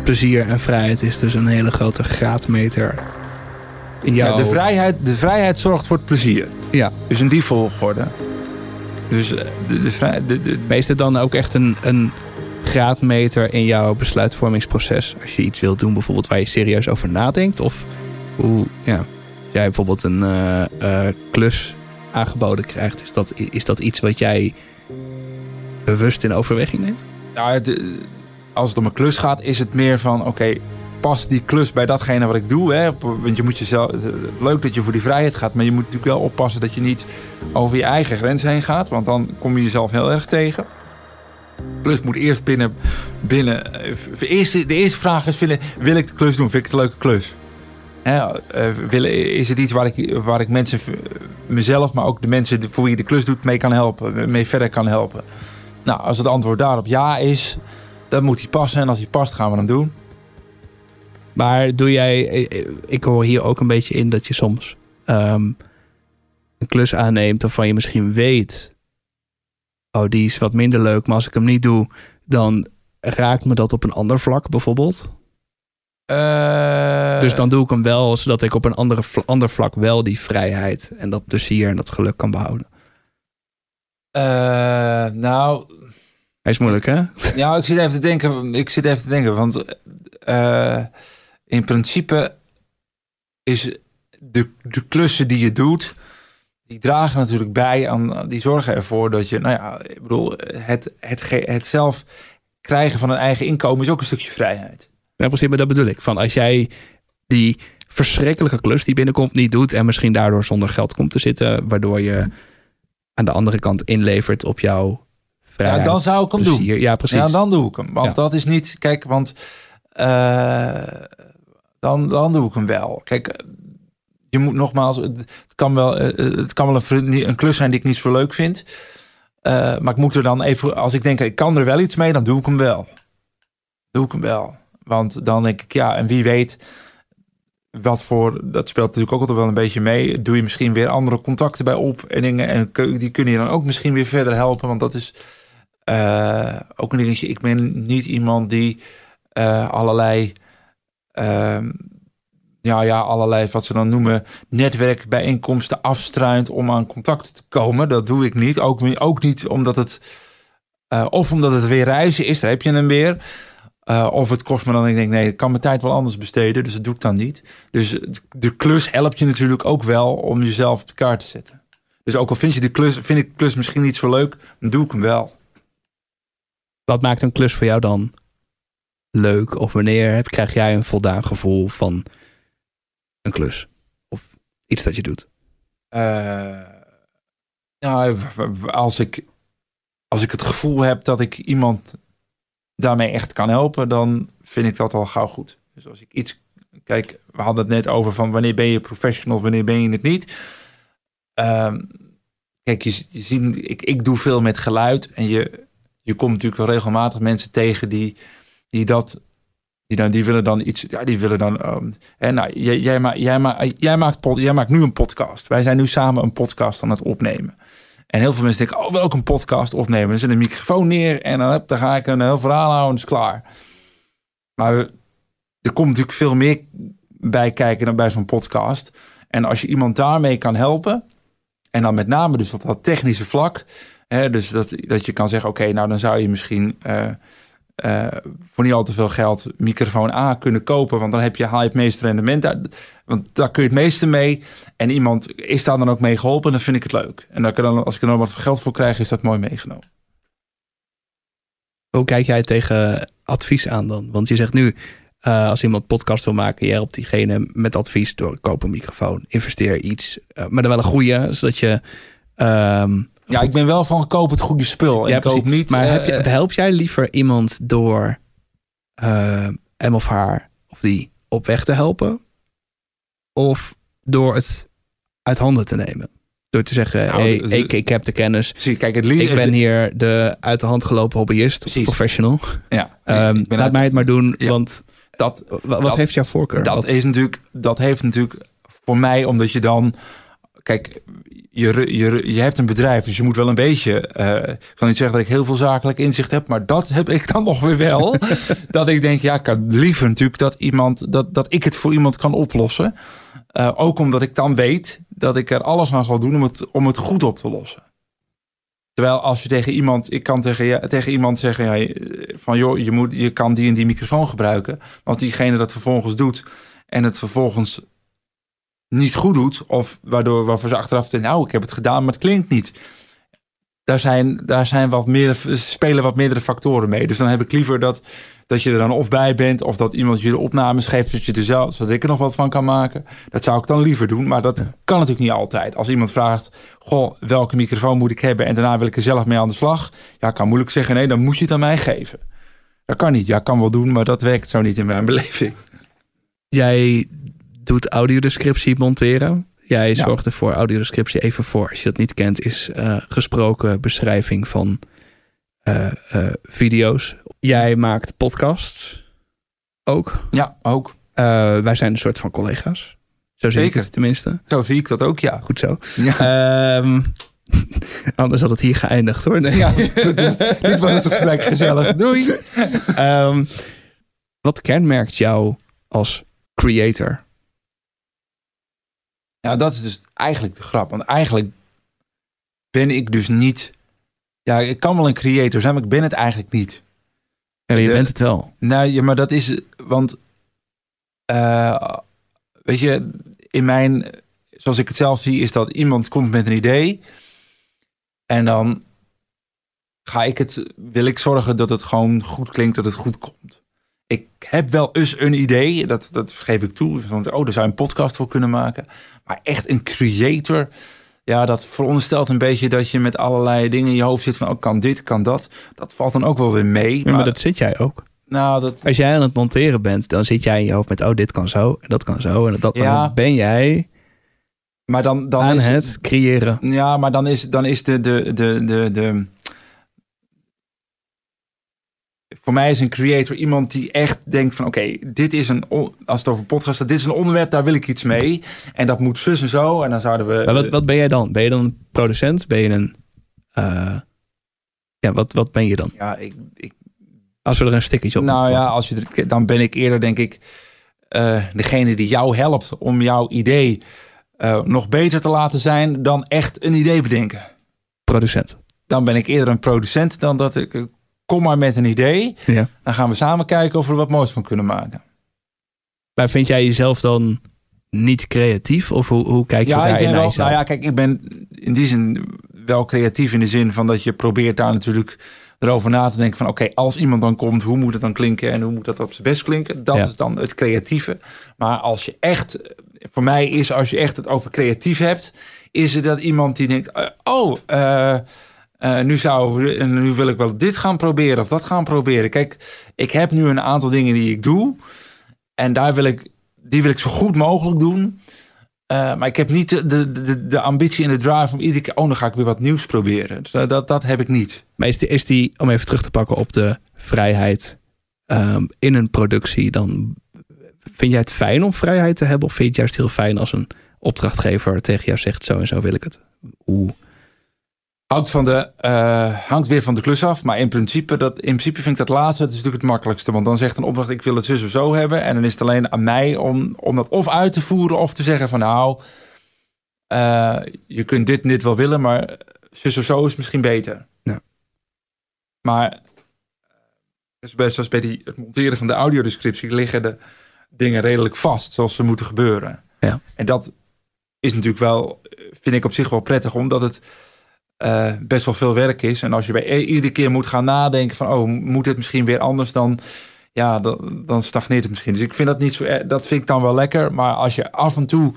Speaker 2: Plezier en vrijheid is dus een hele grote graadmeter in jouw...
Speaker 4: Ja, de, vrijheid, de vrijheid zorgt voor het plezier.
Speaker 2: Ja.
Speaker 4: Dus in die volgorde. Dus eh, de, de, de, de,
Speaker 2: Maar is dit dan ook echt een, een graadmeter in jouw besluitvormingsproces? Als je iets wilt doen bijvoorbeeld waar je serieus over nadenkt? Of hoe, ja, jij bijvoorbeeld een eh, eh, klus aangeboden krijgt, is dat, is dat iets wat jij bewust in overweging neemt?
Speaker 4: de- als het om een klus gaat, is het meer van: oké, past die klus bij datgene wat ik doe? Hè? Want je moet jezelf. het- Leuk dat je voor die vrijheid gaat, maar je moet natuurlijk wel oppassen dat je niet over je eigen grens heen gaat, want dan kom je jezelf heel erg tegen. Klus moet eerst binnen. binnen eh, de eerste vraag is: wil, wil ik de klus doen? Vind ik het een leuke klus? Eh, is het iets waar ik, waar ik mensen, mezelf, maar ook de mensen voor wie je de klus doet, mee kan helpen, mee verder kan helpen? Nou, als het antwoord daarop ja is, dan moet die passen. En als die past, gaan we hem doen.
Speaker 2: Maar doe jij, eh, ik hoor hier ook een beetje in dat je soms ehm, een klus aanneemt waarvan je misschien weet, oh die is wat minder leuk, maar als ik hem niet doe, dan raakt me dat op een ander vlak bijvoorbeeld.
Speaker 4: Eh,
Speaker 2: Dus dan doe ik hem wel, zodat ik op een andere, ander vlak wel die vrijheid en dat plezier en dat geluk kan behouden.
Speaker 4: eh, nou,
Speaker 2: Hij is moeilijk, hè?
Speaker 4: ja, ik zit even te denken. Ik zit even te denken, want eh, in principe is de, de klussen die je doet, die dragen natuurlijk bij aan, die zorgen ervoor dat je, nou ja, ik bedoel, het, het, het zelf krijgen van een eigen inkomen is ook een stukje vrijheid.
Speaker 2: Ja, precies, maar dat bedoel ik. Van als jij die verschrikkelijke klus die binnenkomt niet doet en misschien daardoor zonder geld komt te zitten, waardoor je aan de andere kant inlevert op jouw vrijheid.
Speaker 4: Ja, dan zou ik hem doen.
Speaker 2: Ja, precies.
Speaker 4: Ja, dan doe ik hem. Want
Speaker 2: Ja.
Speaker 4: dat is niet, kijk, want eh, dan, dan doe ik hem wel. Kijk, je moet nogmaals, het kan wel, eh, het kan wel een, een klus zijn die ik niet zo leuk vind. Eh, maar ik moet er dan even, als ik denk, ik kan er wel iets mee, dan doe ik hem wel. Doe ik hem wel. Want dan denk ik, ja, en wie weet wat voor, dat speelt natuurlijk ook altijd wel een beetje mee. Doe je misschien weer andere contacten bij op en dingen. En die kunnen je dan ook misschien weer verder helpen. Want dat is eh, ook een dingetje. Ik ben niet iemand die eh, allerlei, ehm, ja, ja, allerlei, wat ze dan noemen, netwerkbijeenkomsten afstruint om aan contacten te komen. Dat doe ik niet. Ook, ook niet omdat het, eh, of omdat het weer reizen is, daar heb je hem weer. Eh, of het kost me dan, ik denk, nee, ik kan mijn tijd wel anders besteden, dus dat doe ik dan niet. Dus de klus helpt je natuurlijk ook wel om jezelf op de kaart te zetten. Dus ook al vind je de klus, vind ik de klus misschien niet zo leuk, dan doe ik hem wel.
Speaker 2: Wat maakt een klus voor jou dan leuk? Of wanneer heb, krijg jij een voldaan gevoel van een klus? Of iets dat je doet?
Speaker 4: Eh, w- als ik, als ik het gevoel heb dat ik iemand daarmee echt kan helpen, dan vind ik dat al gauw goed. Dus als ik iets. Kijk, we hadden het net over van wanneer ben je professional, of wanneer ben je het niet. Ehm, kijk, je, je ziet, ik, ik doe veel met geluid en je, je komt natuurlijk regelmatig mensen tegen die, die dat. Die, dan, die willen dan iets. Ja, die willen dan. ehm, hè, nou, jij, ma- jij, ma- jij, maakt jij maakt nu een podcast. Wij zijn nu samen een podcast aan het opnemen. En heel veel mensen denken: Oh, welke podcast opnemen? Dan een microfoon neer en dan, dan ga ik een heel verhaal houden en is klaar. Maar er komt natuurlijk veel meer bij kijken dan bij zo'n podcast. En als je iemand daarmee kan helpen. En dan met name dus op dat technische vlak. Hè, dus dat, dat je kan zeggen, oké, nou dan zou je misschien eh, eh, voor niet al te veel geld microfoon A kunnen kopen. Want dan heb je, haal je het meeste rendement uit. Want daar kun je het meeste mee. En iemand is daar dan ook mee geholpen, dan vind ik het leuk. En dan, dan, als ik er dan wat geld voor krijg, is dat mooi meegenomen.
Speaker 2: Hoe kijk jij tegen advies aan dan? Want je zegt nu, uh, als iemand podcast wil maken, je helpt diegene met advies door koop een microfoon, investeer iets, uh, maar dan wel een goede, zodat je. Um,
Speaker 4: ja, ik ben wel van koop het goede spul. Ja, ik koop niet.
Speaker 2: Maar heb je, help jij liever iemand door hem of haar of die op weg te helpen, of door het uit handen te nemen? Door te zeggen, nou, hey, ik, ik heb de kennis.
Speaker 4: Zie, kijk, het
Speaker 2: ik ben hier de uit de hand gelopen hobbyist, of professional.
Speaker 4: Ja,
Speaker 2: um, laat uit, mij het maar doen, ja. want dat, wat dat, heeft jouw voorkeur?
Speaker 4: Dat, is natuurlijk, dat heeft natuurlijk voor mij, omdat je dan. Kijk, je, je, je hebt een bedrijf, dus je moet wel een beetje. Uh, ik kan niet zeggen dat ik heel veel zakelijk inzicht heb, maar dat heb ik dan *laughs* nog weer wel. *laughs* dat ik denk, ja, ik kan liever natuurlijk dat iemand dat, dat ik het voor iemand kan oplossen. Uh, ook omdat ik dan weet dat ik er alles aan zal doen om het, om het goed op te lossen. Terwijl als je tegen iemand, ik kan tegen, tegen iemand zeggen ja, van joh, je, moet, je kan die en die microfoon gebruiken. Want diegene dat vervolgens doet en het vervolgens niet goed doet, of waardoor waarvoor ze achteraf denken, nou, ik heb het gedaan, maar het klinkt niet. Daar zijn, daar zijn wat meer, spelen wat meerdere factoren mee. Dus dan heb ik liever dat dat je er dan of bij bent, of dat iemand je de opnames geeft, zodat, je er zelf, zodat ik er nog wat van kan maken. Dat zou ik dan liever doen, maar dat kan natuurlijk niet altijd. Als iemand vraagt, goh, welke microfoon moet ik hebben en daarna wil ik er zelf mee aan de slag. Ja, kan moeilijk zeggen, nee, dan moet je het aan mij geven. Dat kan niet. Ja, kan wel doen, maar dat werkt zo niet in mijn beleving.
Speaker 2: Jij doet audiodescriptie monteren. Jij zorgt ervoor audiodescriptie even voor. Als je dat niet kent, is uh, gesproken beschrijving van uh, uh, video's Jij maakt podcasts ook.
Speaker 4: Ja, ook.
Speaker 2: Wij zijn een soort van collega's. Zo zie Zeker. ik het tenminste.
Speaker 4: Zo zie ik dat ook, ja.
Speaker 2: Goed zo. Ja. Um, *laughs* anders had het hier geëindigd hoor. Nee. Ja,
Speaker 4: dus, dit was het gesprek gezellig. Doei.
Speaker 2: Um, wat kenmerkt jou als creator?
Speaker 4: Ja, dat is dus eigenlijk de grap. Want eigenlijk ben ik dus niet... Ja, ik kan wel een creator zijn, maar ik ben het eigenlijk niet.
Speaker 2: Ja, je bent het wel.
Speaker 4: Nou, ja, maar dat is, want uh, weet je, in mijn, zoals ik het zelf zie, is dat iemand komt met een idee en dan ga ik het, wil ik zorgen dat het gewoon goed klinkt, dat het goed komt. Ik heb wel eens een idee, dat, dat geef ik toe. Want, oh, daar zou je een podcast voor kunnen maken. Maar echt een creator, ja, dat veronderstelt een beetje dat je met allerlei dingen in je hoofd zit van, oh, kan dit, kan dat. Dat valt dan ook wel weer mee.
Speaker 2: maar, dat zit jij ook.
Speaker 4: Nou, dat...
Speaker 2: Als jij aan het monteren bent, dan zit jij in je hoofd met, oh, dit kan zo en dat kan zo. En dat ja. ben jij
Speaker 4: maar dan, dan
Speaker 2: aan
Speaker 4: is,
Speaker 2: het creëren.
Speaker 4: Ja, maar dan is, dan is de, de, de, de, de, voor mij is een creator iemand die echt denkt van oké, dit is een, als het over podcast gaat, dit is een onderwerp, daar wil ik iets mee. En dat moet zus en zo. En dan zouden we.
Speaker 2: Maar wat, wat ben jij dan? Ben je dan een producent? Ben je een. Uh, ja, wat, wat ben je dan?
Speaker 4: Ja, ik, ik.
Speaker 2: Als we er een stickertje op.
Speaker 4: Nou ja, als je, dan ben ik eerder, denk ik, uh, degene die jou helpt om jouw idee uh, nog beter te laten zijn dan echt een idee bedenken.
Speaker 2: Producent.
Speaker 4: Dan ben ik eerder een producent dan dat ik kom maar met een idee. Ja. Dan gaan we samen kijken of we er wat moois van kunnen maken.
Speaker 2: Maar vind jij jezelf dan niet creatief? Of hoe, hoe kijk je ja, daar
Speaker 4: ik ben
Speaker 2: wel,
Speaker 4: Nou ja, kijk, ik ben in die zin wel creatief in de zin van dat je probeert daar natuurlijk erover na te denken van oké, als iemand dan komt, hoe moet het dan klinken en hoe moet dat op zijn best klinken? Dat is dan het creatieve. Maar als je echt, voor mij is als je echt het over creatief hebt, is het dat iemand die denkt, eh, oh, uh, uh, nu, zou, nu wil ik wel dit gaan proberen of dat gaan proberen. Kijk, ik heb nu een aantal dingen die ik doe. En daar wil ik, die wil ik zo goed mogelijk doen. Uh, maar ik heb niet de, de, de, ambitie en de drive om iedere keer... oh, dan ga ik weer wat nieuws proberen. Dus dat, dat heb ik niet.
Speaker 2: Maar is die, om even terug te pakken op de vrijheid um, in een productie... dan vind jij het fijn om vrijheid te hebben... of vind je het juist heel fijn als een opdrachtgever tegen jou zegt... zo en zo wil ik het? Hoe
Speaker 4: Hangt, van de, uh, hangt weer van de klus af. Maar in principe, dat, in principe vind ik dat laatste het is natuurlijk het makkelijkste. Want dan zegt een opdracht, ik wil het zus of zo hebben. En dan is het alleen aan mij om, om dat of uit te voeren of te zeggen van nou... eh, je kunt dit en dit wel willen, maar zus of zo is misschien beter.
Speaker 2: Ja.
Speaker 4: Maar dus bij- zoals bij die, het monteren van de audiodescriptie liggen de dingen redelijk vast zoals ze moeten gebeuren.
Speaker 2: Ja.
Speaker 4: En dat is natuurlijk wel, eh, vind ik op zich wel prettig, omdat het eh, best wel veel werk is. En als je bij i- iedere keer moet gaan nadenken van, oh, moet het misschien weer anders dan, ja, dan, dan stagneert het misschien. Dus ik vind dat niet zo, erg- dat vind ik dan wel lekker. Maar als je af en toe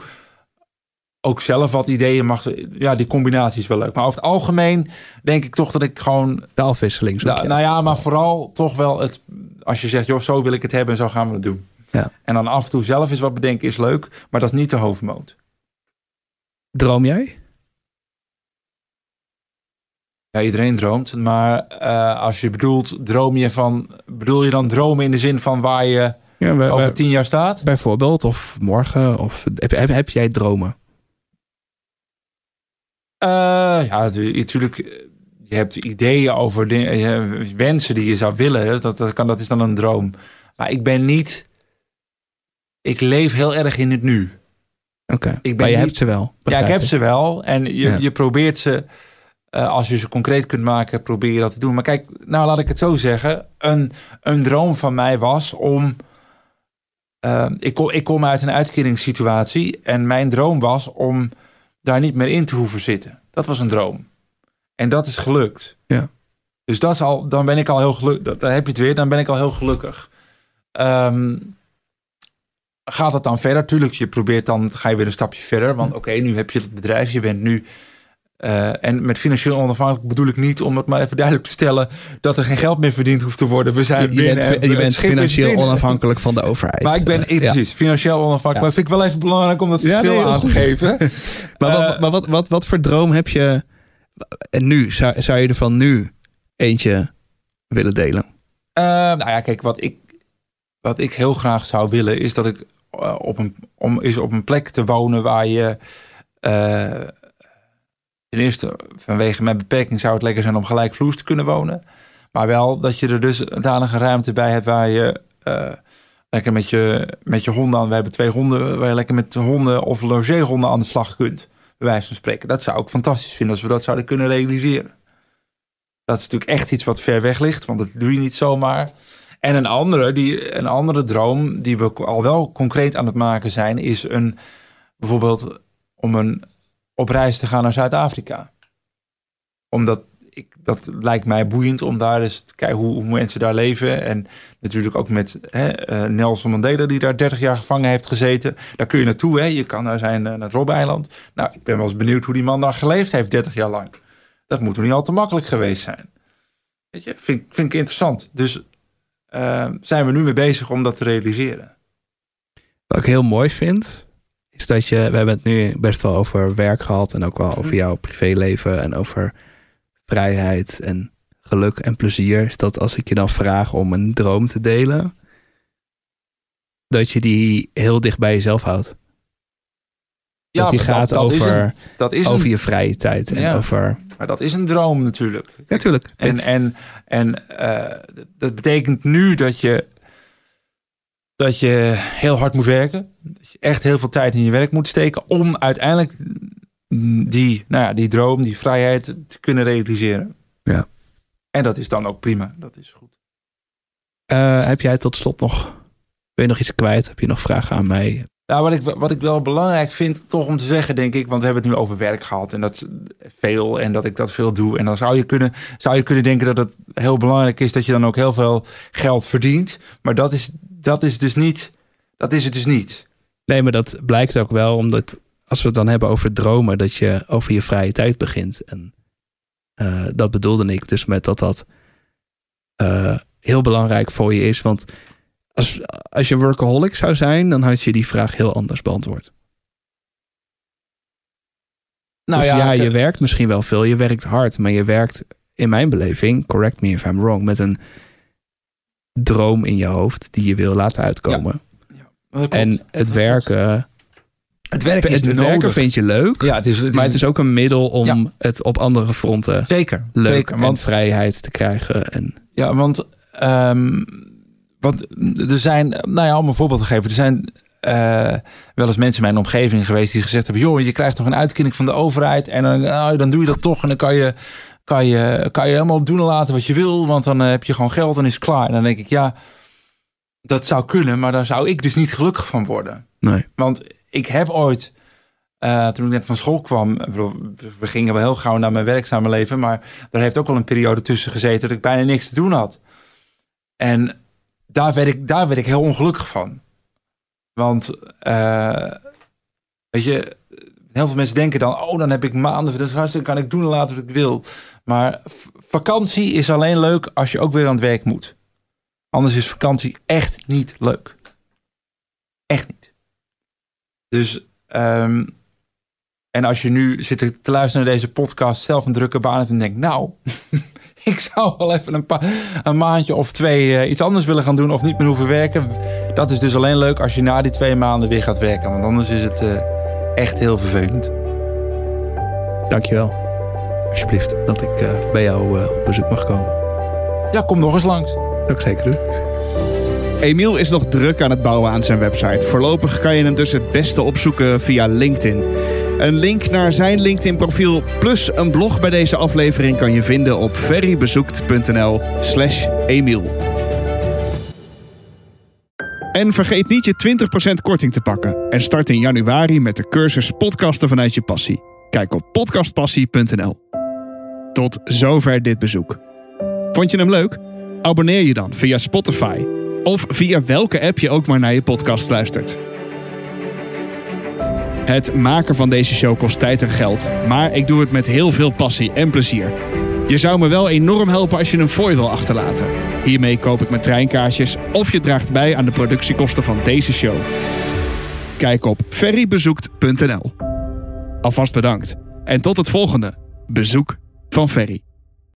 Speaker 4: ook zelf wat ideeën mag, ja, die combinatie is wel leuk. Maar over het algemeen denk ik toch dat ik gewoon
Speaker 2: De afwisseling. zoek
Speaker 4: nou,
Speaker 2: je.
Speaker 4: nou ja, maar vooral toch wel het. Als je zegt, joh, zo wil ik het hebben en zo gaan we het doen.
Speaker 2: Ja.
Speaker 4: En dan af en toe zelf eens wat bedenken is leuk, maar dat is niet de hoofdmoot.
Speaker 2: Droom jij?
Speaker 4: Ja, iedereen droomt, maar eh, als je bedoelt, droom je van. Bedoel je dan dromen in de zin van waar je
Speaker 2: Ja,
Speaker 4: over tien jaar staat?
Speaker 2: bijvoorbeeld, of morgen, of heb, heb, heb jij dromen?
Speaker 4: Eh, ja, natuurlijk. Je hebt ideeën over dingen, je- wensen die je zou willen. Dat, dat, kan, dat is dan een droom. Maar ik ben niet. Ik leef heel erg in het nu.
Speaker 2: Oké, maar je
Speaker 4: niet-
Speaker 2: hebt ze wel.
Speaker 4: Ja, ik heb ze wel. En je,
Speaker 2: Ja.
Speaker 4: je probeert ze, eh, als je ze concreet kunt maken, probeer je dat te doen. Maar kijk, nou laat ik het zo zeggen. Een, een droom van mij was om. eh, ik, kom, ik kom uit een uitkeringssituatie. En mijn droom was om daar niet meer in te hoeven zitten. Dat was een droom. En dat is gelukt.
Speaker 2: Ja.
Speaker 4: Dus dat is al, dan ben ik al heel gelukkig. Daar heb je het weer, dan ben ik al heel gelukkig. Ehm, gaat het dan verder? Tuurlijk, je probeert dan, ga je weer een stapje verder. Want oké, nu heb je het bedrijf, je bent nu. Eh, en met financieel onafhankelijk bedoel ik niet, om het maar even duidelijk te stellen, dat er geen geld meer verdiend hoeft te worden. We zijn
Speaker 2: Je, je
Speaker 4: binnen,
Speaker 2: bent,
Speaker 4: en
Speaker 2: je bent financieel onafhankelijk van de overheid.
Speaker 4: Maar ik ben,
Speaker 2: ja.
Speaker 4: precies, financieel onafhankelijk.
Speaker 2: Ja.
Speaker 4: Maar vind ik wel even belangrijk om dat
Speaker 2: Ja,
Speaker 4: verschil
Speaker 2: nee,
Speaker 4: aan te geven. *laughs*
Speaker 2: Maar, wat,
Speaker 4: Eh,
Speaker 2: maar wat, wat, wat voor droom heb je en nu? Zou, zou je er van nu eentje willen delen?
Speaker 4: Nou ja, kijk, wat ik, wat ik heel graag zou willen is dat ik op een, om is op een plek te wonen waar je. Ten eerste, vanwege mijn beperking zou het lekker zijn om gelijkvloers te kunnen wonen. Maar wel dat je er dus danige ruimte bij hebt waar je eh, lekker met je, met je honden aan. We hebben twee honden waar je lekker met honden of logeerhonden aan de slag kunt. Bij wijze van spreken. Dat zou ik fantastisch vinden als we dat zouden kunnen realiseren. Dat is natuurlijk echt iets wat ver weg ligt, want dat doe je niet zomaar. En een andere, die, een andere droom die we al wel concreet aan het maken zijn, is een, bijvoorbeeld om een, op reis te gaan naar Zuid-Afrika. Omdat ik, dat lijkt mij boeiend om daar eens te kijken hoe, hoe mensen daar leven. En natuurlijk ook met hè, eh, Nelson Mandela, die daar 30 jaar gevangen heeft gezeten. Daar kun je naartoe, hè. je kan naar zijn eh, naar het Robbe-eiland. Nou, ik ben wel eens benieuwd hoe die man daar geleefd heeft 30 jaar lang. Dat moet toch niet al te makkelijk geweest zijn. Weet je, vind, vind ik interessant. Dus eh, zijn we nu mee bezig om dat te realiseren.
Speaker 2: Wat ik heel mooi vind, is dat je, we hebben het nu best wel over werk gehad en ook wel over jouw privéleven en over vrijheid en geluk en plezier. Is dat als ik je dan vraag om een droom te delen, dat je die heel dicht bij jezelf houdt. dat die gaat
Speaker 4: dat
Speaker 2: over,
Speaker 4: een- dat is
Speaker 2: over
Speaker 4: een,
Speaker 2: je vrije tijd en
Speaker 4: Ja.
Speaker 2: over.
Speaker 4: maar dat is een droom natuurlijk.
Speaker 2: Natuurlijk.
Speaker 4: En, en, en eh, dat betekent nu dat je, dat je heel hard moet werken. Echt heel veel tijd in je werk moet steken. Om uiteindelijk die, nou ja, die droom, die vrijheid te kunnen realiseren.
Speaker 2: Ja.
Speaker 4: En dat is dan ook prima. Dat is goed.
Speaker 2: Eh, heb jij tot slot nog, ben je nog iets kwijt? Heb je nog vragen aan mij?
Speaker 4: Nou, wat ik, wat ik wel belangrijk vind, toch om te zeggen, denk ik, want we hebben het nu over werk gehad en dat veel en dat ik dat veel doe. En dan zou je kunnen, zou je kunnen denken dat het heel belangrijk is dat je dan ook heel veel geld verdient. Maar dat is, dat is dus niet, dat is het dus niet.
Speaker 2: Nee, maar dat blijkt ook wel omdat als we het dan hebben over dromen, dat je over je vrije tijd begint. En eh, dat bedoelde ik dus met dat dat eh, heel belangrijk voor je is. Want als, als je workaholic zou zijn, dan had je die vraag heel anders beantwoord.
Speaker 4: Nou
Speaker 2: dus ja, je
Speaker 4: ik-
Speaker 2: werkt misschien wel veel, je werkt hard, maar je werkt in mijn beleving, correct me if I'm wrong, met een droom in je hoofd die je wil laten uitkomen.
Speaker 4: dat klopt.
Speaker 2: En het werken,
Speaker 4: het werk is
Speaker 2: het
Speaker 4: nodig.
Speaker 2: werken vind je leuk,
Speaker 4: ja, het is, het is,
Speaker 2: maar het is ook een middel om
Speaker 4: Ja.
Speaker 2: het op andere fronten
Speaker 4: zeker,
Speaker 2: leuk
Speaker 4: zeker,
Speaker 2: en
Speaker 4: want
Speaker 2: vrijheid te krijgen. En,
Speaker 4: Ja, want, ehm, want er zijn, nou ja, om een voorbeeld te geven, er zijn eh, wel eens mensen in mijn omgeving geweest die gezegd hebben: joh, je krijgt toch een uitkering van de overheid en dan, nou, dan doe je dat toch en dan kan je, kan, je, kan je helemaal doen en laten wat je wil, want dan eh, heb je gewoon geld en is het klaar. En dan denk ik, ja, dat zou kunnen, maar daar zou ik dus niet gelukkig van worden.
Speaker 2: Nee.
Speaker 4: Want ik heb ooit, eh, toen ik net van school kwam, we gingen wel heel gauw naar mijn werkzame leven, maar er heeft ook wel een periode tussen gezeten dat ik bijna niks te doen had. En daar werd ik, daar werd ik heel ongelukkig van. Want, eh, weet je, heel veel mensen denken dan, oh, dan heb ik maanden, dat is hartstikke, kan ik doen en laten wat ik wil. Maar vakantie is alleen leuk als je ook weer aan het werk moet. Anders is vakantie echt niet leuk. Echt niet. Dus, ehm, en als je nu zit te luisteren naar deze podcast, zelf een drukke baan hebt en denkt, nou, *laughs* ik zou wel even een, pa- een maandje of twee eh, iets anders willen gaan doen of niet meer hoeven werken. Dat is dus alleen leuk als je na die twee maanden weer gaat werken. Want anders is het eh, echt heel vervelend.
Speaker 2: Dankjewel
Speaker 4: Alsjeblieft.
Speaker 2: dat ik eh, bij jou op bezoek mag komen.
Speaker 4: Ja, kom nog eens langs.
Speaker 2: Zeker doen.
Speaker 1: Emiel is nog druk aan het bouwen aan zijn website. Voorlopig kan je hem dus het beste opzoeken via LinkedIn. Een link naar zijn LinkedIn-profiel plus een blog bij deze aflevering kan je vinden op ferrybezoekt.nl slash Emiel. En vergeet niet je 20% korting te pakken. En start in januari met de cursus Podcasten vanuit je passie. Kijk op podcastpassie.nl. Tot zover dit bezoek. Vond je hem leuk? Abonneer je dan via Spotify of via welke app je ook maar naar je podcast luistert. Het maken van deze show kost tijd en geld, maar ik doe het met heel veel passie en plezier. Je zou me wel enorm helpen als je een fooi wil achterlaten. Hiermee koop ik mijn treinkaartjes of je draagt bij aan de productiekosten van deze show. Kijk op ferrybezoekt.nl. Alvast bedankt en tot het volgende bezoek van Ferry.